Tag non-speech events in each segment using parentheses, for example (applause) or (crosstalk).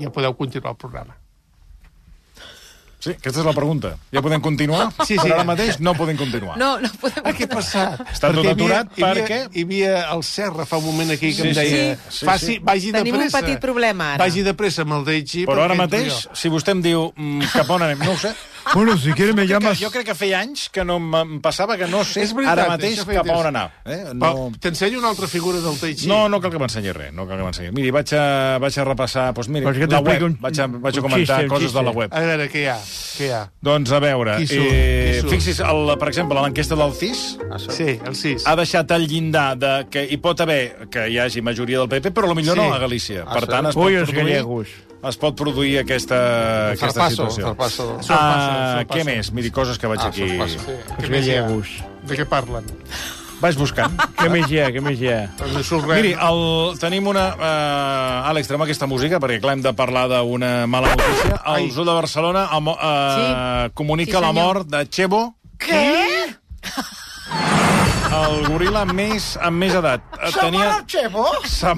ja podeu continuar el programa. Sí, aquesta és la pregunta. Ja podem continuar? Sí, sí. Però ara mateix no podem continuar. No, no podem... Ah, què ha passat? Està tot Perquè hi havia- aturat hi havia, perquè- Hi havia el Serra fa un moment aquí que Sí, em deia sí, sí, faci, vagi de Tenim un pressa. petit problema, ara. Vagi de pressa amb el Deichi. Però ara mateix, jo. si vostè em diu mm, cap on anem, no ho sé. Bueno, si quieres me llamas... jo crec que feia anys que no em passava que no sé És veritat, ara mateix això feia cap a on anar. Eh? No. No, T'ensenyo una altra figura del Taichi. no, no cal que m'ensenyi res. No cal que m'ensenyi. Miri, vaig a, vaig a repassar doncs, que la t'explico web. un- vaig a, vaig a comentar xiste, un coses de la xiste. web. A veure, què hi ha? Què hi ha? Doncs a veure, Qui surt? eh, surt? fixi's, el, per exemple, l'enquesta del CIS Sí, el 6. ha deixat el llindar de que hi pot haver que hi hagi majoria del PP, però potser Sí. no a Galícia. Per sí? tant, es pot, Uy, els produir, gallegos. Es pot produir aquesta, aquesta Zarpazo, situació. zarpazo. Ah, sorpasso. què més? Miri, coses que vaig Ah, aquí... Sí. Què més hi ha? De què parlen? Vaig buscant. (laughs) Què més hi ha, què més hi ha? Doncs. Miri, el, tenim una... Uh, Àlex, trem aquesta música, perquè clar, hem de parlar d'una mala notícia. El Ai. Zoo de Barcelona uh, uh, comunica Sí, la mort de Chebo, Què? el goril·la més, amb més edat. Eh, Tenia... Xevo? S'ha-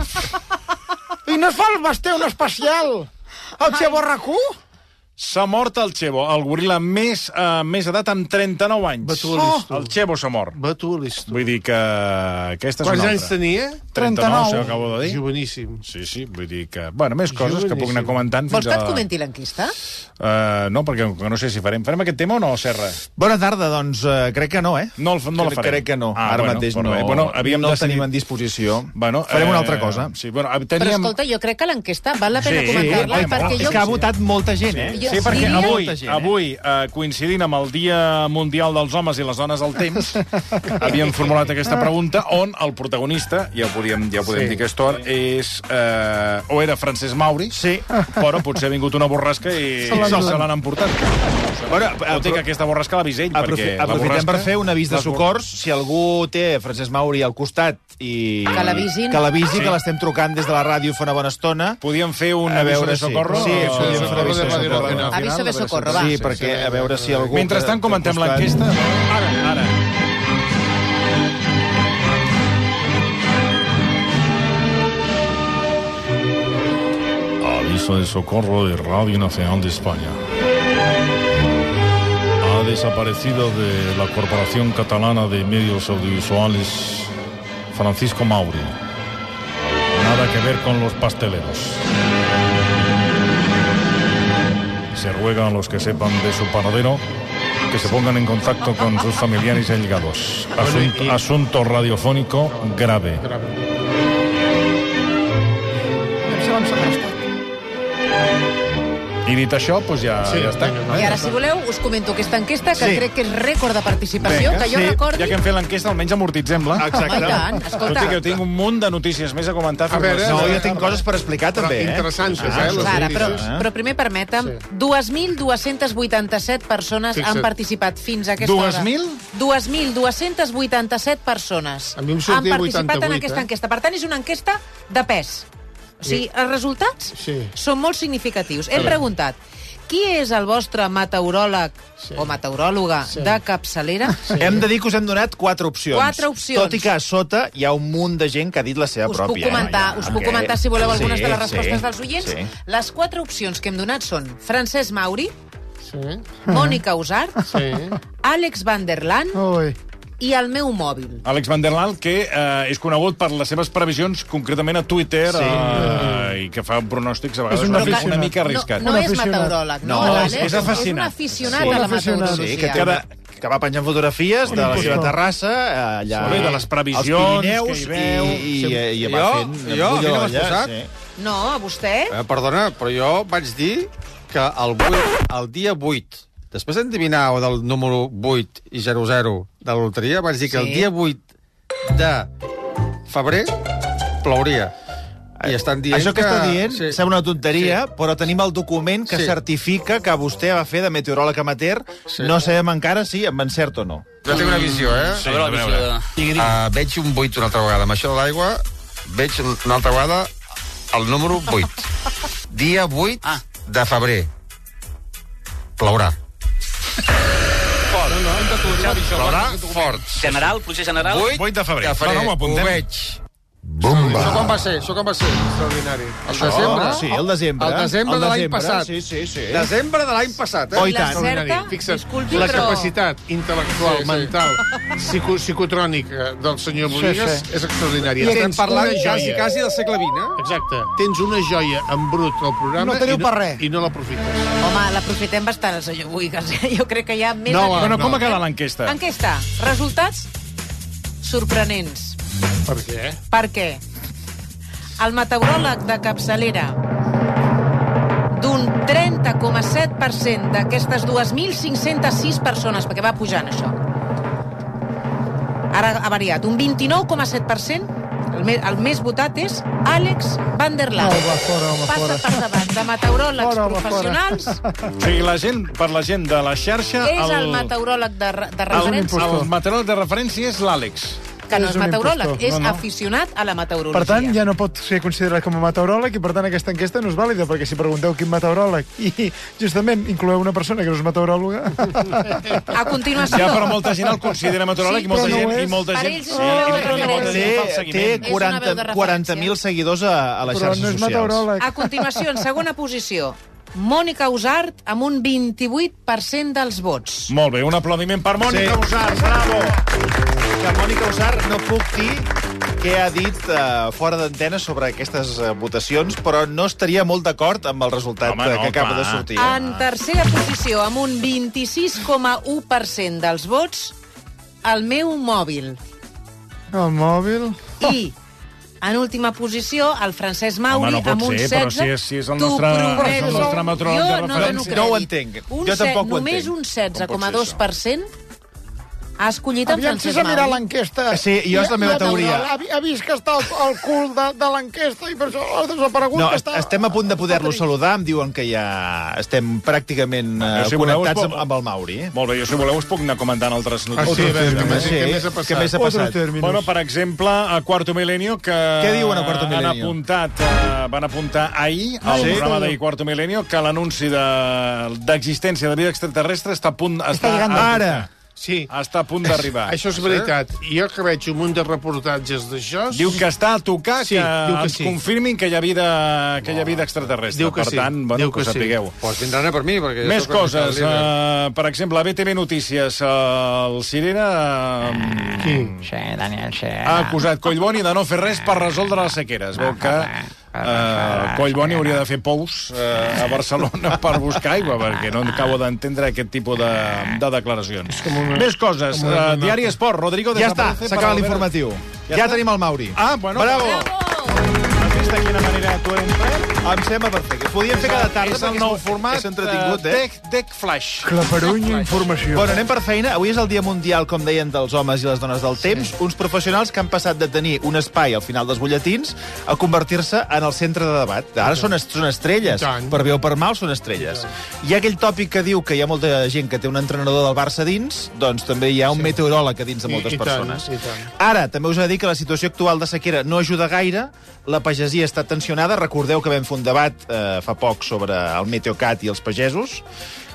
I no es fa el basté un especial? El Xevo RAC1? S'ha mort el Chebo, el goril·la més, uh, més edat amb 39 anys. Listo. El Chebo s'ha mort. Va tu a listo. Vull dir que aquesta és Quants una anys altra. tenia? 39, això acabo de dir. Joveníssim. Sí, sí, vull dir que... Bueno, més coses que puc anar Joveníssim. comentant Vols fins que et comenti l'enquesta? Uh, no, perquè no sé si farem. Farem aquest tema o no, Serra? Bona tarda, doncs uh, crec que no, eh? No, el- no la farem. Crec que no. Ah, Ara bueno, mateix no. bé. Bueno, havíem no el decidit- tenim en disposició. Bueno, Farem una eh, altra cosa. Sí, bueno, eh, Però teníem... escolta, jo crec que l'enquesta val la pena Sí, comentar-la, oi, perquè jo... És que ha votat molta gent, eh? Jo Sí, perquè diria- avui, gent, eh? avui eh, coincidint amb el Dia Mundial dels Homes i les Dones del Temps, (laughs) havíem formulat aquesta pregunta on el protagonista, ja ho podíem, ja ho podem Sí. dir aquesta hora, és... Eh, o era Francesc Mauri, Sí. però potser ha vingut una borrasca i se l'han emportat. Bueno, Tot i que aquesta borrasca l'ha vist ell, Aprofi perquè la aprofitem borrasca... per fer un avís de socors. Si algú té Francesc Mauri al costat i... Que l'avisin. Que l'avisi, Sí. que l'estem trucant des de la ràdio fa una bona estona. Podíem fer un A aviso veure de si- socorro? sí, o- podíem fer un aviso de socorro. Aviso de socorro, va. Sí, perquè a veure si algú... Mentrestant comentem l'enquesta. Ara, ara. Aviso de socorro de Radio Nacional de España. Ha desaparecido de la Corporación Catalana de Medios Audiovisuales Francisco Mauri. Nada que ver con los pasteleros. Se ruega a los que sepan de su paradero que se pongan en contacto con sus familiares y allegados. Asunto, asunto radiofónico grave. I dit això, doncs ja, Sí, ja està. vinga, I ara, si voleu, us comento aquesta enquesta, que Sí. crec que és rècord de participació, Vinga, que jo sí, recordi... Ja que hem fet l'enquesta, almenys amortitzem-la. Exacte. Home, tant, Tot escolta. i que jo tinc un munt de notícies més a comentar. A veure, No, Eh, jo tinc coses per explicar, Però també, eh? interessants, eh? Ah, les Ara, però, notícies. però primer permetem, 2.287 persones Fixa't. han participat fins a aquesta hora. 2.000? 2.287 persones A mi em han participat 88, en aquesta eh? enquesta. Per tant, és una enquesta de pes. O sigui, els resultats Sí. són molt significatius. Hem preguntat, qui és el vostre meteoròleg Sí. o meteoròloga Sí. de capçalera? Hem de dir que us hem donat quatre opcions. Quatre opcions. Tot i que a sota hi ha un munt de gent que ha dit la seva Us puc pròpia. comentar, eh? us puc Ok. comentar, si voleu, algunes Sí, de les respostes sí, dels oients. Sí. Les quatre opcions que hem donat són Francesc Mauri, Sí, Mònica Usart, sí. Àlex Van der Laan Ui. I el meu mòbil. Àlex Van der Laal, que eh, és conegut per les seves previsions, concretament a Twitter, sí. eh, i que fa pronòstics a vegades un una, aficionat. una mica arriscat. No, no és aficionat. meteoròleg, no, No, és- és aficionat. És un aficionat Sí. a la meteorologia. Sí, que, té una, que va penjant fotografies de la seva terrassa, eh, allà... Bé, de les previsions Pirineus, que hi veu. I, i, i, i va Jo? fent... Jo? No m'has allà, posat? Sí. No, a vostè? Eh, perdona, però jo vaig dir que el, 8, el dia 8, després d'endevinar del número 8 i 00 de la loteria, vaig dir que Sí. el dia 8 de febrer plouria. I estan dient Això que està dient sí. sembla una tonteria, sí. però tenim el document que Sí. certifica que vostè va fer de meteoròleg amateur. Sí. No sabem encara si amb encert o no. Jo tinc una visió, eh? Sí, a veure. Uh, veig un 8 una altra vegada. Amb això de l'aigua, veig una altra vegada el número 8. (laughs) Dia 8 ah. de febrer. Plourà. Plourà fort. General, pluja general? 8, 8 de febrer. de febrer. No, no, ho ho apuntem. Veig Això quan va ser? Això quan va ser? Extraordinari. El desembre? Sí, el desembre. El desembre de l'any passat. Sí, sí, sí. Desembre de l'any passat, eh? Oh, i La tant. certa, Fixa't, disculpi, la però... capacitat intel·lectual, Sí, sí. mental, psico, psicotrònica del senyor Boigues sí. és extraordinària. Estem Tens parlant una quasi, joia. quasi del segle XX, eh? Exacte. Tens una joia en brut al programa No teniu i, no, per res. i no l'aprofites. Home, l'aprofitem bastant, el senyor Boigues. eh? Jo crec que hi ha més... No, a- Bueno, no. com ha quedat l'enquesta? Enquesta. Resultats sorprenents. Per què? Per què? El meteoròleg de capçalera d'un 30,7% d'aquestes 2.506 persones, perquè va pujant això. Ara ha variat. Un 29,7%, el, me, el més votat és Àlex Van der Laan. Va, fora, home, Passa fora. per davant de meteoròlegs Fora, home, fora. professionals. O sigui, la gent, per la gent de la xarxa... És el meteoròleg de, de el, referència. el meteoròleg de referència és l'Àlex. Que no És és meteoròleg, impostor. és No, no. aficionat a la meteorologia. Per tant, ja no pot ser considerat com a meteoròleg i, per tant, aquesta enquesta no és vàlida, perquè si pregunteu quin meteoròleg i, justament, incloeu una persona que no és meteoròloga... A continuació... Ja, però molta gent el considera meteoròleg Sí, i molta no gent... I molta Per gent, sí, una i, molta gent Té, té seguiment. És una veu 40 de 40.000 seguidors a, a les però xarxes no és socials. meteoròleg. A continuació, en segona posició, Mònica Usart amb un 28% dels vots. Molt bé, un aplaudiment per Mònica Sí. Usart, bravo! Que Mònica Usar no puc dir què ha dit uh, fora d'antena sobre aquestes uh, votacions, però no estaria molt d'acord amb el resultat Home, Home, no, que acaba clar. de sortir. eh? En tercera posició, amb un 26,1% dels vots, el meu mòbil. El mòbil... I, en última posició, el Francesc Mauri Home, no amb un ser, 16. però si és- si és el nostre- és el nostre meteoròleg de Jo no referència. No ho entenc. Un Jo set- tampoc ho Només entenc. un pot ser 16,2% ha escollit en Aviam si s'ha mirat Mauri. l'enquesta. Sí, jo és la meva teoria. Ha, ha vist que està al, al cul de, de l'enquesta i per això ha desaparegut No, que est està... estem a punt de poder-lo saludar. Em diuen que ja estem pràcticament uh, Jo, si voleu, connectats puc- amb, amb el Mauri. eh? Molt bé, jo si voleu us puc anar comentant altres Ah, notícies. sí, a veure, què termes. més, Sí, què més ha passat? què més ha passat? Bueno, per exemple, a Quarto Milenio, que... Què diuen a Quarto Han Milenio? apuntat, eh, van apuntar ahir, al sí? programa d'ahir Quarto Milenio, que l'anunci de- d'existència de, vida extraterrestre està a punt... Està, llegant a, Ara! Sí. està a punt d'arribar. (laughs) Això és veritat. Jo que veig un munt de reportatges d'això... Diu que està a tocar Sí, que, diu que ens sí. confirmin que hi ha vida, que hi ha vida extraterrestre. Diu que per sí, tant, bueno, diu que, que ho sí. sapigueu. Pues vindran a per mi, perquè... Més coses. Uh, per exemple, a BTV Notícies, uh, el Sirena uh, Qui? Sí, Daniel, sí. ha acusat Collboni de no fer res per resoldre les sequeres. Veu que uh, Collboni hauria de fer pous uh, a Barcelona per buscar aigua, perquè no acabo d'entendre aquest tipus de, de declaracions. una- Més coses. una Uh, Diari Esport, Rodrigo Ja està, s'acaba l'informatiu. Ja Ja, tenim el Mauri. Ah, bueno. Bravo! Vist de quina manera tu eres Em sembla perfecte. Podíem fer cada tarda És el nou format És entretingut, eh, eh? Deck, deck Flash. Claperuny informació. Bueno, anem per feina. Avui és el Dia Mundial, com deien, dels homes i les dones del temps. Uns professionals que han passat de tenir un espai al final dels butlletins a convertir-se en el centre de debat. Ara són, est són estrelles. I. Per bé o per mal, són estrelles. Hi ha aquell tòpic que diu que hi ha molta gent que té un entrenador del Barça dins, doncs també hi ha un meteoròleg a dins de I- moltes i tant, persones. i tant. Ara, també us he de dir que la situació actual de sequera no ajuda gaire, la pagesia està tensionada, recordeu que vam fer un debat eh, fa poc sobre el Meteocat i els pagesos,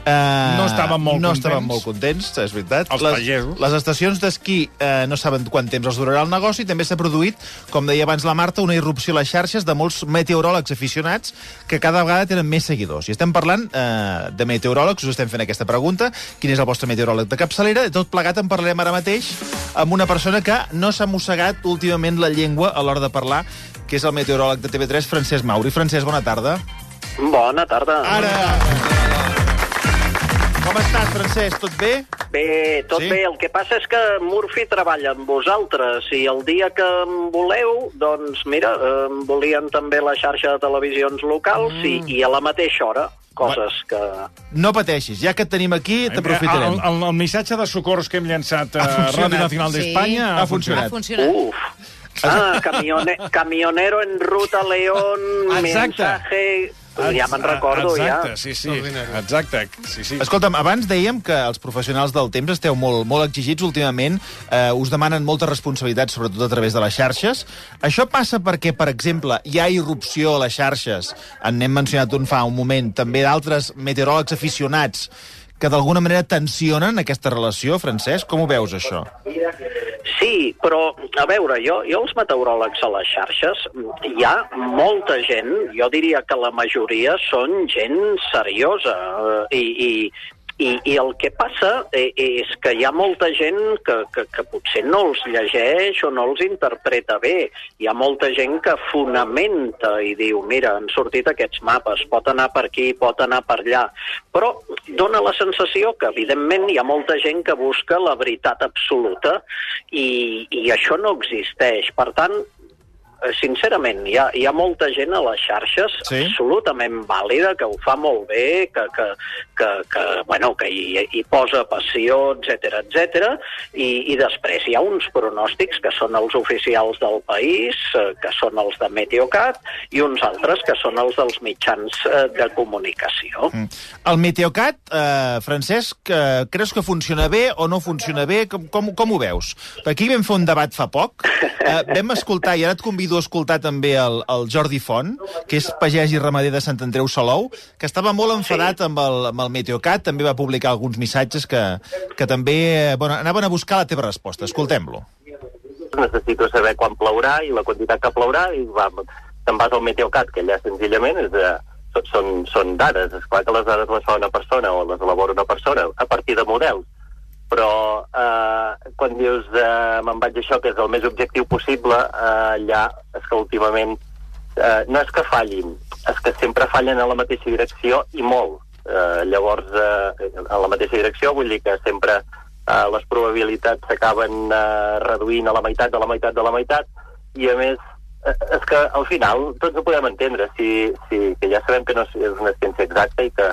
Eh, No estaven molt no contents. estaven molt contents, és veritat. Els les, pagesos. Les estacions d'esquí eh, no saben quant temps els durarà el negoci. També s'ha produït, com deia abans la Marta, una irrupció a les xarxes de molts meteoròlegs aficionats que cada vegada tenen més seguidors. I estem parlant eh, de meteoròlegs, us estem fent aquesta pregunta. Quin és el vostre meteoròleg de capçalera? De tot plegat en parlarem ara mateix amb una persona que no s'ha mossegat últimament la llengua a l'hora de parlar, que és el meteoròleg de TV3, Francesc Mauri. Francesc, bona tarda. Bona tarda. Ara! Com estàs, Francesc? Tot bé? Bé, tot Sí? bé. El que passa és que Murphy treballa amb vosaltres i el dia que em voleu, doncs mira, em volien també la xarxa de televisions locals mm. i, i a la mateixa hora. Coses que... No pateixis, ja que et tenim aquí, t'aprofitarem. El, el, el missatge de socors que hem llançat a funcionat. Ràdio Nacional Sí. d'Espanya Ha funcionat. Ha funcionat. Uf. Ah, camione, camionero en ruta León, Exacte. mensaje... Ja me'n recordo, exacte, ja. sí, sí, exacte, sí, sí. Escolta'm, abans dèiem que els professionals del temps esteu molt, molt exigits últimament, eh, us demanen molta responsabilitat, sobretot a través de les xarxes. Això passa perquè, per exemple, hi ha irrupció a les xarxes, en n'hem mencionat un fa un moment, també d'altres meteoròlegs aficionats que d'alguna manera tensionen aquesta relació, Francesc? Com ho veus, això? Sí, però, a veure, jo, jo els meteoròlegs a les xarxes, hi ha molta gent, jo diria que la majoria són gent seriosa, eh, i, i, i, i el que passa eh, és que hi ha molta gent que, que, que potser no els llegeix o no els interpreta bé. Hi ha molta gent que fonamenta i diu, mira, han sortit aquests mapes, pot anar per aquí, pot anar per allà. Però dona la sensació que, evidentment, hi ha molta gent que busca la veritat absoluta i, i això no existeix. Per tant, sincerament, hi ha, hi ha molta gent a les xarxes Sí. absolutament vàlida, que ho fa molt bé, que, que, que, que, bueno, que hi, hi posa passió, etc etc. I, i després hi ha uns pronòstics que són els oficials del país, eh, que són els de Meteocat, i uns altres que són els dels mitjans eh, de comunicació. Mm. El Meteocat, eh, Francesc, eh, creus que funciona bé o no funciona bé? Com, com, com ho veus? Aquí vam fer un debat fa poc. Eh, vam escoltar, i ara et convido a escoltar també el, el Jordi Font, que és pagès i ramader de Sant Andreu Salou, que estava molt enfadat amb, el, amb el Meteocat, també va publicar alguns missatges que, que també eh, bueno, anaven a buscar la teva resposta. Escoltem-lo. necessito saber quan plourà i la quantitat que plourà i va, te'n vas al Meteocat, que allà senzillament és de, són- són, són dades. És clar que les dades les fa una persona o les elabora una persona a partir de models. Però eh, quan dius eh, me'n vaig això, que és el més objectiu possible, eh, allà és que últimament eh, no és que fallin, és que sempre fallen en la mateixa direcció i molt. Eh, llavors, eh, en la mateixa direcció vull dir que sempre eh, les probabilitats s'acaben eh, reduint a la meitat de la meitat de la meitat i a més eh, és que al final tots ho podem entendre si, si, que ja sabem que no és una ciència exacta i que,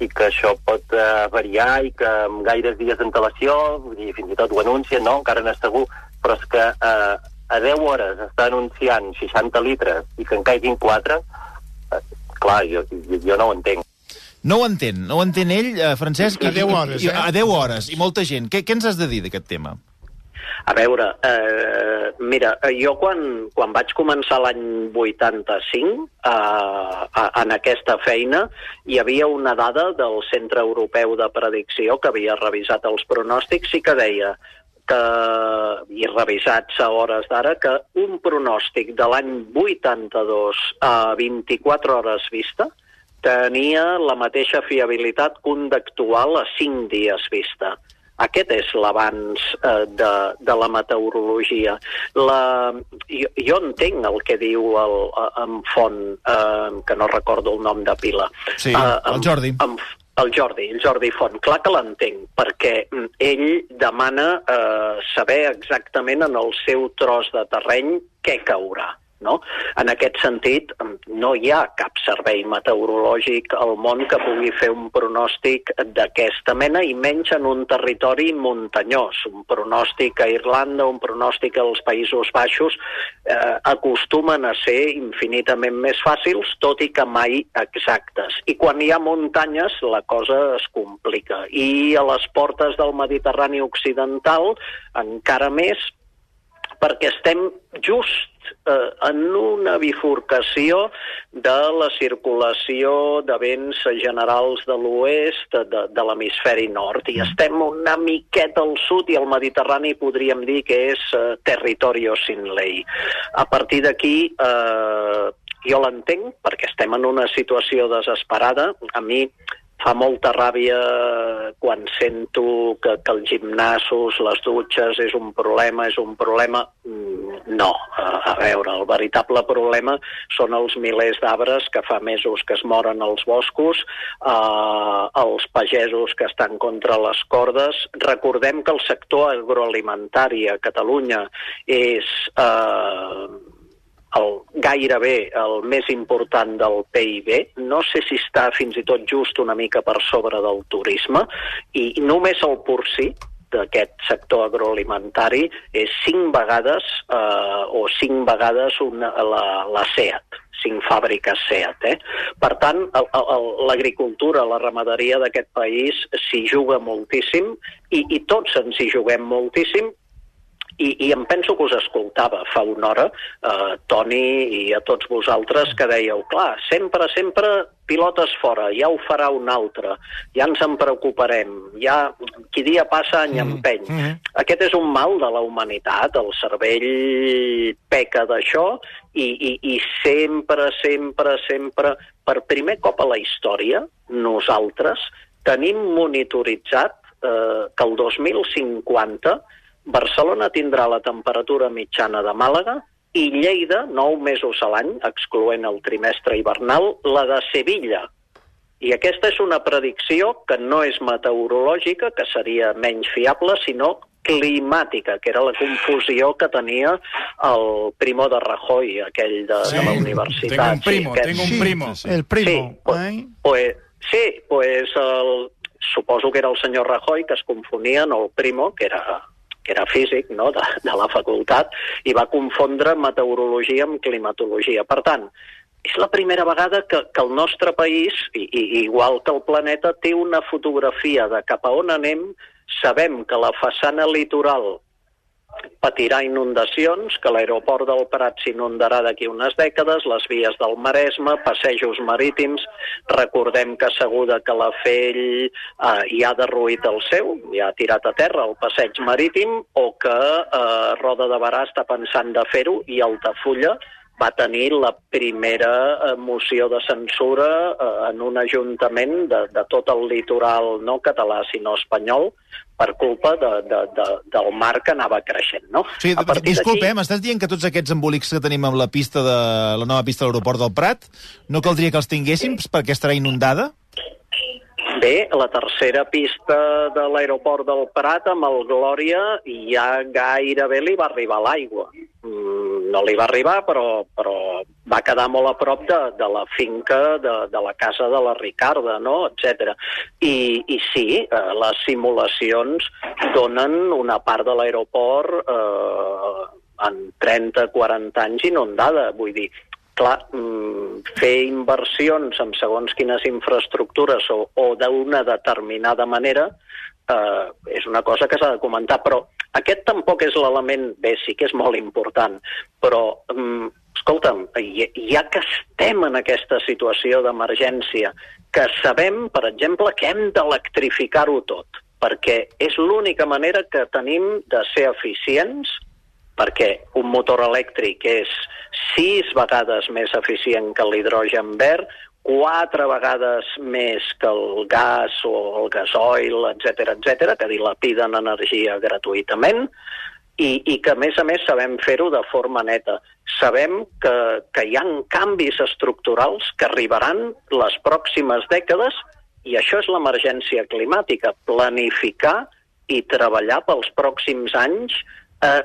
i que això pot eh, variar i que amb gaires dies d'antelació, vull dir, fins i tot ho anuncien, no? encara no és segur, però és que eh, a 10 hores està anunciant 60 litres i que en caiguin 4, eh, clar, jo, jo, jo no ho entenc. No ho entén, no ho entén ell, eh, Francesc. A 10 hores, i, eh? A 10 hores, i molta gent. Què, què ens has de dir d'aquest tema? A veure, eh, mira, eh, jo quan, quan vaig començar l'any 85 eh, en aquesta feina hi havia una dada del Centre Europeu de Predicció que havia revisat els pronòstics i que deia que, i revisats a hores d'ara, que un pronòstic de l'any 82 a 24 hores vista tenia la mateixa fiabilitat que un d'actual a 5 dies vista. Aquest és l'avanç eh, de, de la meteorologia. La, jo, jo entenc el que diu el, en Font, eh, que no recordo el nom de pila. Sí, Eh, el Jordi. en, el Jordi, el Jordi Font. Clar que l'entenc, perquè mm, ell demana eh, saber exactament en el seu tros de terreny què caurà. No? En aquest sentit, no hi ha cap servei meteorològic al món que pugui fer un pronòstic d'aquesta mena i menys en un territori muntanyós. Un pronòstic a Irlanda, un pronòstic als Països Baixos eh, acostumen a ser infinitament més fàcils, tot i que mai exactes. I quan hi ha muntanyes, la cosa es complica. I a les portes del Mediterrani Occidental, encara més, perquè estem just eh, en una bifurcació de la circulació de vents generals de l'oest de, de l'hemisferi nord i estem una miqueta al sud i el Mediterrani podríem dir que és eh, territorio sin ley. A partir d'aquí eh, jo l'entenc perquè estem en una situació desesperada. A mi fa molta ràbia quan sento que, que els gimnasos, les dutxes, és un problema, és un problema... Mm, No, a, veure, el veritable problema són els milers d'arbres que fa mesos que es moren als boscos, eh, els pagesos que estan contra les cordes. Recordem que el sector agroalimentari a Catalunya és... Eh, el, gairebé el més important del PIB. No sé si està fins i tot just una mica per sobre del turisme i només el porcí d'aquest sector agroalimentari és cinc vegades eh, o cinc vegades una, la, la SEAT cinc fàbriques SEAT. Eh? Per tant, l'agricultura, la ramaderia d'aquest país s'hi juga moltíssim i, i tots ens hi juguem moltíssim I, I em penso que us escoltava fa una hora, eh, Toni i a tots vosaltres, que dèieu, clar, sempre, sempre pilotes fora, ja ho farà un altre, ja ens en preocuparem, ja qui dia passa any empeny. Mm -hmm. Aquest és un mal de la humanitat, el cervell peca d'això i, i, i sempre, sempre, sempre, per primer cop a la història, nosaltres tenim monitoritzat eh, que el 2050 Barcelona tindrà la temperatura mitjana de Màlaga i Lleida, nou mesos a l'any, excloent el trimestre hivernal, la de Sevilla. I aquesta és una predicció que no és meteorològica, que seria menys fiable, sinó climàtica, que era la confusió que tenia el primo de Rajoy, aquell de, sí, de la universitat. Tengo un primo, aquest- tengo un primo. El primo. Sí, pues, eh? pues, sí, pues el, suposo que era el senyor Rajoy que es confonia, no el primo, que era que era físic no, de, de la facultat, i va confondre meteorologia amb climatologia. Per tant, és la primera vegada que, que el nostre país, i, i, igual que el planeta, té una fotografia de cap a on anem. Sabem que la façana litoral patirà inundacions, que l'aeroport del Prat s'inundarà d'aquí unes dècades, les vies del Maresme, passejos marítims, recordem que asseguda que la Fell eh, ja ha derruït el seu, ja ha tirat a terra el passeig marítim, o que eh, Roda de Barà està pensant de fer-ho i Altafulla va tenir la primera eh, moció de censura eh, en un ajuntament de, de tot el litoral no català sinó espanyol per culpa de, de, de, del mar que anava creixent. No? Sí, disculpa, d'aquí- eh, m'estàs dient que tots aquests embolics que tenim amb la pista de la nova pista de l'aeroport del Prat no caldria que els tinguéssim perquè estarà inundada? Bé, la tercera pista de l'aeroport del Prat amb el Glòria ja gairebé li va arribar l'aigua. Mm, no li va arribar, però, però va quedar molt a prop de, de la finca de, de la casa de la Ricarda, no? etc. I, I sí, eh, les simulacions donen una part de l'aeroport eh, en 30-40 anys inundada. Vull dir, clar, mm, fer inversions en segons quines infraestructures o, o d'una determinada manera eh, és una cosa que s'ha de comentar, però aquest tampoc és l'element, bé, sí que és molt important, però, mm, escolta'm, ja que estem en aquesta situació d'emergència, que sabem, per exemple, que hem d'electrificar-ho tot, perquè és l'única manera que tenim de ser eficients perquè un motor elèctric és sis vegades més eficient que l'hidrogen verd, quatre vegades més que el gas o el gasoil, etc etc, que dilapiden energia gratuïtament, i, i que, a més a més, sabem fer-ho de forma neta. Sabem que, que hi ha canvis estructurals que arribaran les pròximes dècades i això és l'emergència climàtica, planificar i treballar pels pròxims anys eh,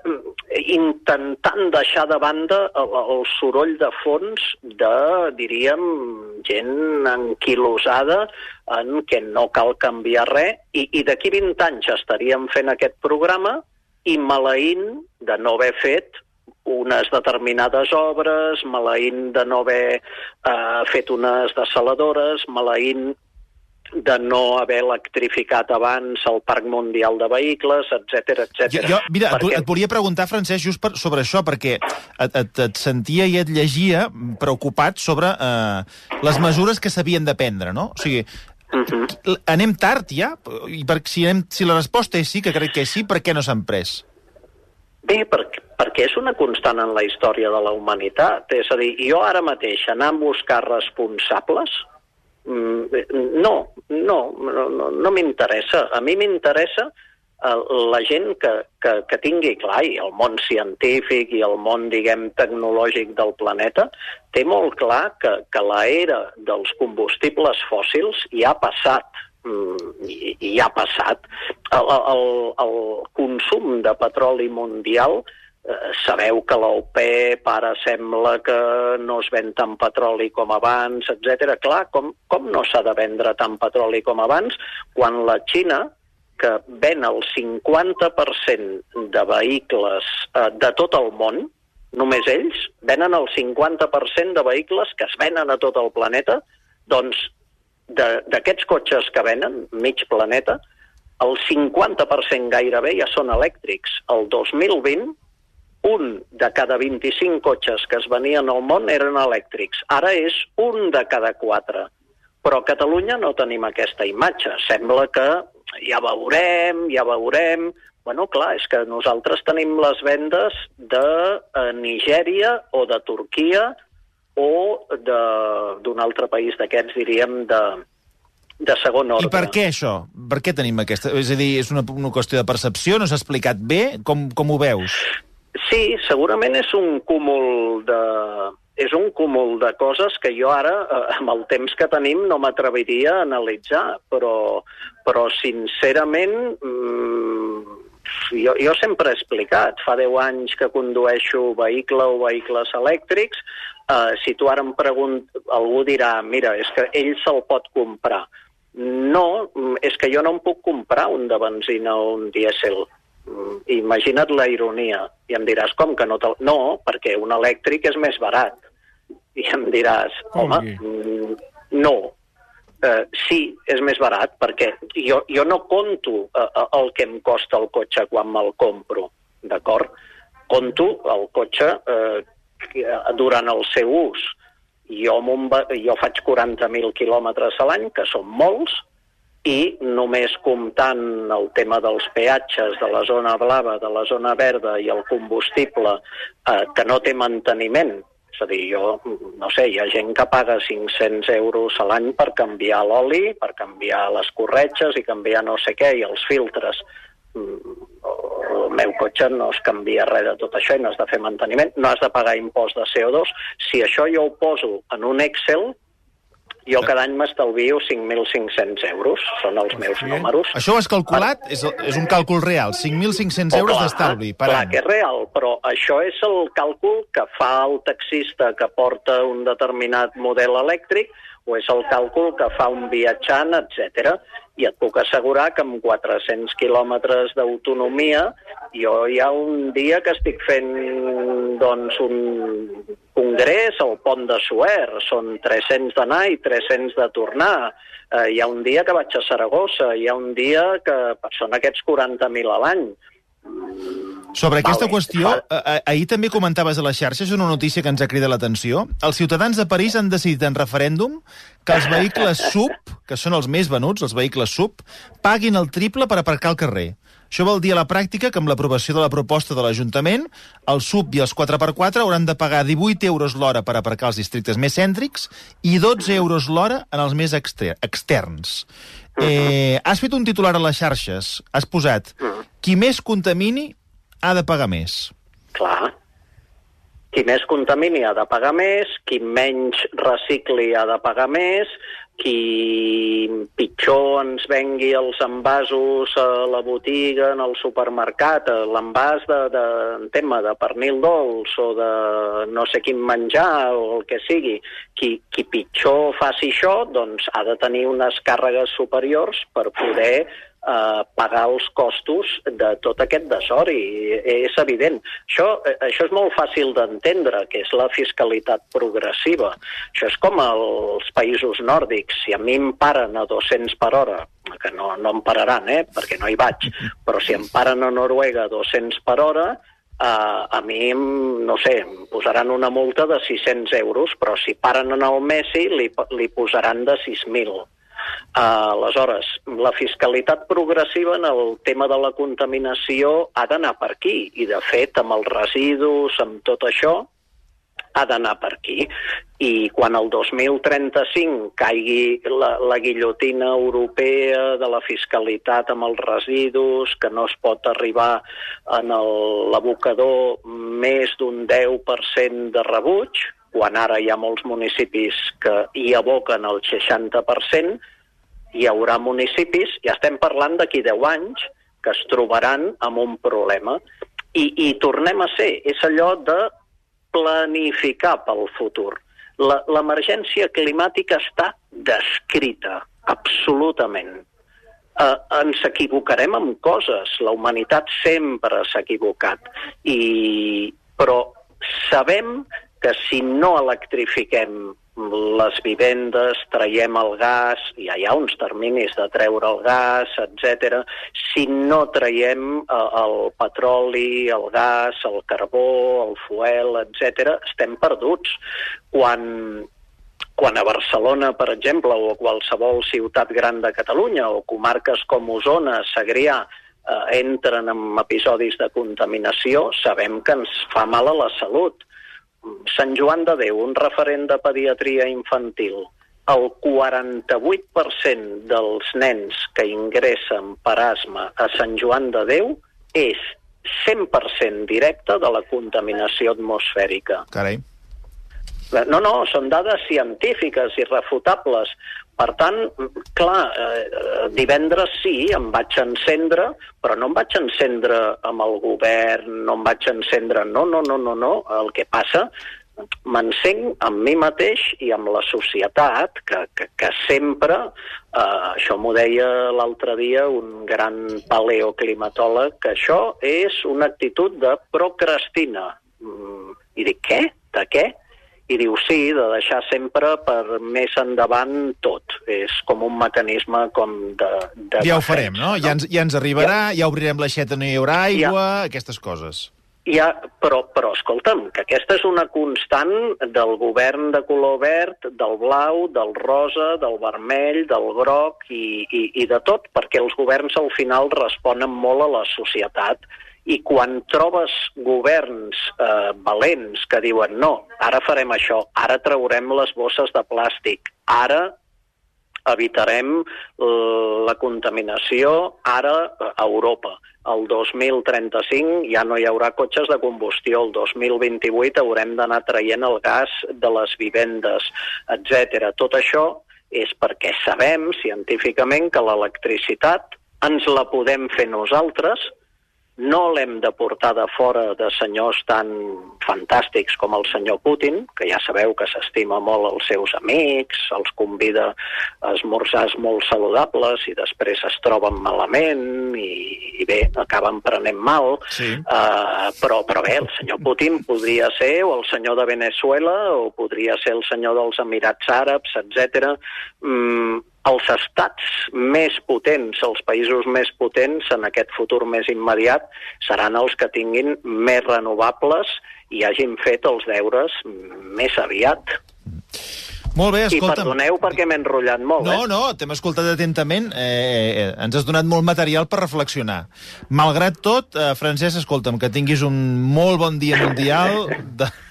intentant deixar de banda el, el soroll de fons de, diríem, gent anquilosada en què no cal canviar res. I, i d'aquí 20 anys estaríem fent aquest programa i maleint de no haver fet unes determinades obres, maleint de no haver eh, fet unes desaladores, maleint de no haver electrificat abans el Parc Mundial de Vehicles, etc etc. Jo, jo, mira, et, et volia preguntar, Francesc, just per, sobre això, perquè et, et, et sentia i et llegia preocupat sobre eh, les mesures que s'havien de prendre, no? O sigui, Mhm. l- anem tard ja? I per, si, anem, si la resposta és sí, que crec que és sí, per què no s'han pres? Bé, perquè, perquè és una constant en la història de la humanitat. És a dir, jo ara mateix anar a buscar responsables no, no, no, no, no m'interessa. A mi m'interessa eh, la gent que, que, que tingui clar, i el món científic i el món, diguem, tecnològic del planeta, té molt clar que, que l'era dels combustibles fòssils ja ha passat mm, i, i ha passat. El, el, el consum de petroli mundial sabeu que l'OPEP ara sembla que no es ven tant petroli com abans, etc. Clar, com, com no s'ha de vendre tant petroli com abans quan la Xina, que ven el 50% de vehicles eh, de tot el món, només ells, venen el 50% de vehicles que es venen a tot el planeta, doncs d'aquests cotxes que venen, mig planeta, el 50% gairebé ja són elèctrics. El 2020, un de cada 25 cotxes que es venien al món eren elèctrics. Ara és un de cada quatre. Però a Catalunya no tenim aquesta imatge. Sembla que ja veurem, ja veurem... Bueno, clar, és que nosaltres tenim les vendes de eh, Nigèria o de Turquia o de- d'un altre país d'aquests, diríem, de, de segon ordre. I per què això? Per què tenim aquesta... És a dir, és una, una qüestió de percepció? No s'ha explicat bé? Com, com ho veus? Sí, segurament és un cúmul de és un cúmul de coses que jo ara, eh, amb el temps que tenim, no m'atreviria a analitzar, però, però sincerament, mm, jo, jo sempre he explicat, fa 10 anys que condueixo vehicle o vehicles elèctrics, eh, si tu ara em pregunt, algú dirà, mira, és que ell se'l pot comprar. No, mm, és que jo no em puc comprar un de benzina o un dièsel. Imagina't la ironia. I em diràs, com que no te'l... No, perquè un elèctric és més barat. I em diràs, home, mm, no. Uh, sí, és més barat, perquè jo, jo no conto uh, el que em costa el cotxe quan me'l compro, d'acord? Conto el cotxe uh, durant el seu ús. Jo, jo faig 40.000 quilòmetres a l'any, que són molts, i només comptant el tema dels peatges de la zona blava, de la zona verda i el combustible eh, que no té manteniment, és a dir, jo, no sé, hi ha gent que paga 500 euros a l'any per canviar l'oli, per canviar les corretges i canviar no sé què, i els filtres. Mm, El meu cotxe no es canvia res de tot això i no has de fer manteniment, no has de pagar impost de CO2. Si això jo ho poso en un Excel, jo cada any m'estalvio 5.500 euros, són els meus números. Això ho has calculat? És, és un càlcul real. 5.500 euros d'estalvi per clar any. que és real, però això és el càlcul que fa el taxista que porta un determinat model elèctric o és el càlcul que fa un viatjant, etc. I et puc assegurar que amb 400 quilòmetres d'autonomia jo hi ha un dia que estic fent doncs, un congrés al pont de Suer. Són 300 d'anar i 300 de tornar. Eh, hi ha un dia que vaig a Saragossa, hi ha un dia que són aquests 40.000 a l'any. Sobre aquesta Vale. qüestió, ahir també comentaves a les xarxes una notícia que ens ha cridat l'atenció. Els ciutadans de París han decidit en referèndum que els vehicles sub, que són els més venuts, els vehicles sub, paguin el triple per aparcar al carrer. Això vol dir a la pràctica que amb l'aprovació de la proposta de l'Ajuntament, el sub i els 4x4 hauran de pagar 18 euros l'hora per aparcar als districtes més cèntrics i 12 euros l'hora en els més exter externs. Eh, has fet un titular a les xarxes, has posat qui més contamini ha de pagar més. Clar. Qui més contamini ha de pagar més, qui menys recicli ha de pagar més, qui pitjor ens vengui els envasos a la botiga, en el supermercat, l'envàs de, de en tema de pernil dolç o de no sé quin menjar o el que sigui, qui, qui pitjor faci això, doncs ha de tenir unes càrregues superiors per poder eh, pagar els costos de tot aquest desori. És evident. Això, eh, això és molt fàcil d'entendre, que és la fiscalitat progressiva. Això és com els països nòrdics. Si a mi em paren a 200 per hora, que no, no em pararan, eh, perquè no hi vaig, però si em paren a Noruega a 200 per hora, Uh, a mi, no sé, em posaran una multa de 600 euros, però si paren en el Messi li, li posaran de 6.000. Aleshores, la fiscalitat progressiva en el tema de la contaminació ha d'anar per aquí, i de fet, amb els residus, amb tot això, ha d'anar per aquí. I quan el 2035 caigui la, la guillotina europea de la fiscalitat amb els residus, que no es pot arribar en l'abocador més d'un 10% de rebuig, quan ara hi ha molts municipis que hi aboquen el 60%, hi haurà municipis, ja estem parlant d'aquí 10 anys, que es trobaran amb un problema. I, I tornem a ser, és allò de planificar pel futur. L'emergència climàtica està descrita, absolutament. Uh, ens equivocarem amb coses, la humanitat sempre s'ha equivocat, I, però sabem que si no electrifiquem les vivendes, traiem el gas, ja hi ha uns terminis de treure el gas, etc. Si no traiem eh, el petroli, el gas, el carbó, el fuel, etc., estem perduts. Quan, quan a Barcelona, per exemple, o a qualsevol ciutat gran de Catalunya, o comarques com Osona, Segrià, eh, entren en episodis de contaminació, sabem que ens fa mal a la salut. Sant Joan de Déu, un referent de pediatria infantil, el 48% dels nens que ingressen per asma a Sant Joan de Déu és 100% directe de la contaminació atmosfèrica. Carai. No, no, són dades científiques, irrefutables. Per tant, clar, eh, divendres sí, em vaig encendre, però no em vaig encendre amb el govern, no em vaig encendre... No, no, no, no, no. El que passa, m'encenc amb mi mateix i amb la societat, que, que, que sempre, eh, això m'ho deia l'altre dia un gran paleoclimatòleg, que això és una actitud de procrastina. Mm, I dic, què? De què? I diu, sí, de deixar sempre per més endavant tot. És com un mecanisme com de... de Ja ho farem, no? Ja ens, ja ens arribarà, ja obrirem l'aixeta, no hi haurà aigua, aquestes coses. Ja, però, però escolta'm, que aquesta és una constant del govern de color verd, del blau, del rosa, del vermell, del groc i, i, i de tot, perquè els governs al final responen molt a la societat i quan trobes governs eh, valents que diuen no, ara farem això, ara traurem les bosses de plàstic, ara evitarem eh, la contaminació ara eh, a Europa. El 2035 ja no hi haurà cotxes de combustió, el 2028 haurem d'anar traient el gas de les vivendes, etc. Tot això és perquè sabem científicament que l'electricitat ens la podem fer nosaltres, no l'hem de portar de fora de senyors tan fantàstics com el senyor Putin, que ja sabeu que s'estima molt els seus amics, els convida a esmorzars molt saludables i després es troben malament i, i bé, acaben prenent mal. Sí. Uh, però, però bé, el senyor Putin podria ser o el senyor de Venezuela o podria ser el senyor dels Emirats Àrabs, etc. Mm, els estats més potents, els països més potents en aquest futur més immediat seran els que tinguin més renovables i hagin fet els deures més aviat. Molt bé, I escolta'm. perdoneu perquè m'he enrotllat molt, No, eh? no, t'hem escoltat atentament. Eh, eh, ens has donat molt material per reflexionar. Malgrat tot, eh, Francesc, escolta'm, que tinguis un molt bon dia mundial de, (laughs)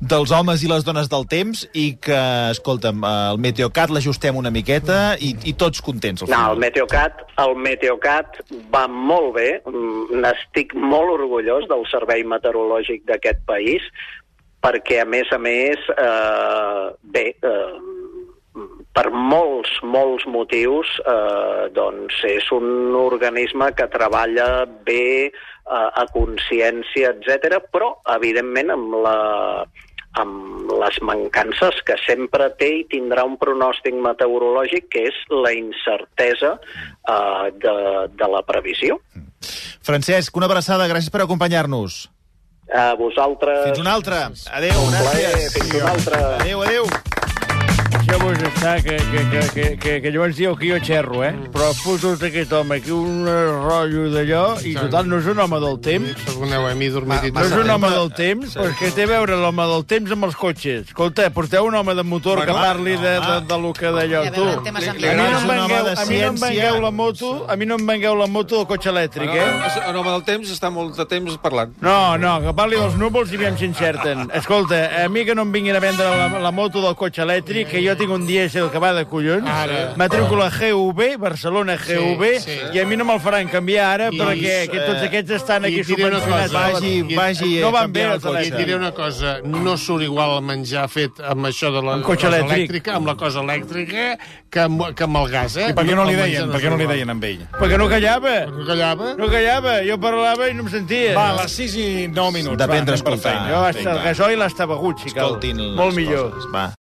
dels homes i les dones del temps i que, escolta'm, eh, el Meteocat l'ajustem una miqueta i, i tots contents. Al No, el Meteocat, el Meteocat va molt bé. Mm, N'estic molt orgullós del servei meteorològic d'aquest país, perquè, a més a més, eh, bé, eh, per molts, molts motius, eh, doncs és un organisme que treballa bé, a consciència, etc, però, evidentment, amb la, amb les mancances que sempre té i tindrà un pronòstic meteorològic que és la incertesa eh, de, de la previsió. Francesc, una abraçada, gràcies per acompanyar-nos. A vosaltres... Fins una altra. Adéu, gràcies. fins una altra. Adéu, adéu. Deixeu-vos estar, que, que, que, que, que, que llavors dieu que jo xerro, eh? Però fotos aquest home aquí un rotllo d'allò i total no és un home del temps. Perdoneu, a mi he dormit i No és un home del temps, però és que té a veure l'home del temps amb els cotxes. Escolta, porteu un home de motor que parli de, de, de lo que d'allò, tu. A mi no És em vengueu, a mi no em vengueu la moto, a mi no em vengueu la moto del cotxe elèctric, eh? Un home del temps està molt de temps parlant. No, no, que parli dels núvols i aviam si encerten. Escolta, a mi que no em vinguin a vendre la, la moto del cotxe elèctric, que jo tinc un dièsel que va de collons, Ara. matrícula GUB, Barcelona GUB, Sí, sí. i a mi no me'l faran canviar ara I, perquè eh, que tots aquests estan aquí subvencionats. cosa, Vagi, I- vagi no a van bé canviar el els I diré una cosa, no surt igual el menjar fet amb això de la Amb cotxe cosa elèctric. elèctrica, amb la cosa elèctrica, que amb, que amb el gas, eh? I per què no li El deien? Per què no li deien amb ell? Perquè no callava. No callava? No callava, jo parlava i no em sentia. Va, a les 6 i 9 minuts. D'aprendre va, a anem per escoltar. feina. Jo hasta el gasoil està begut, si cal. Molt millor. coses. Va.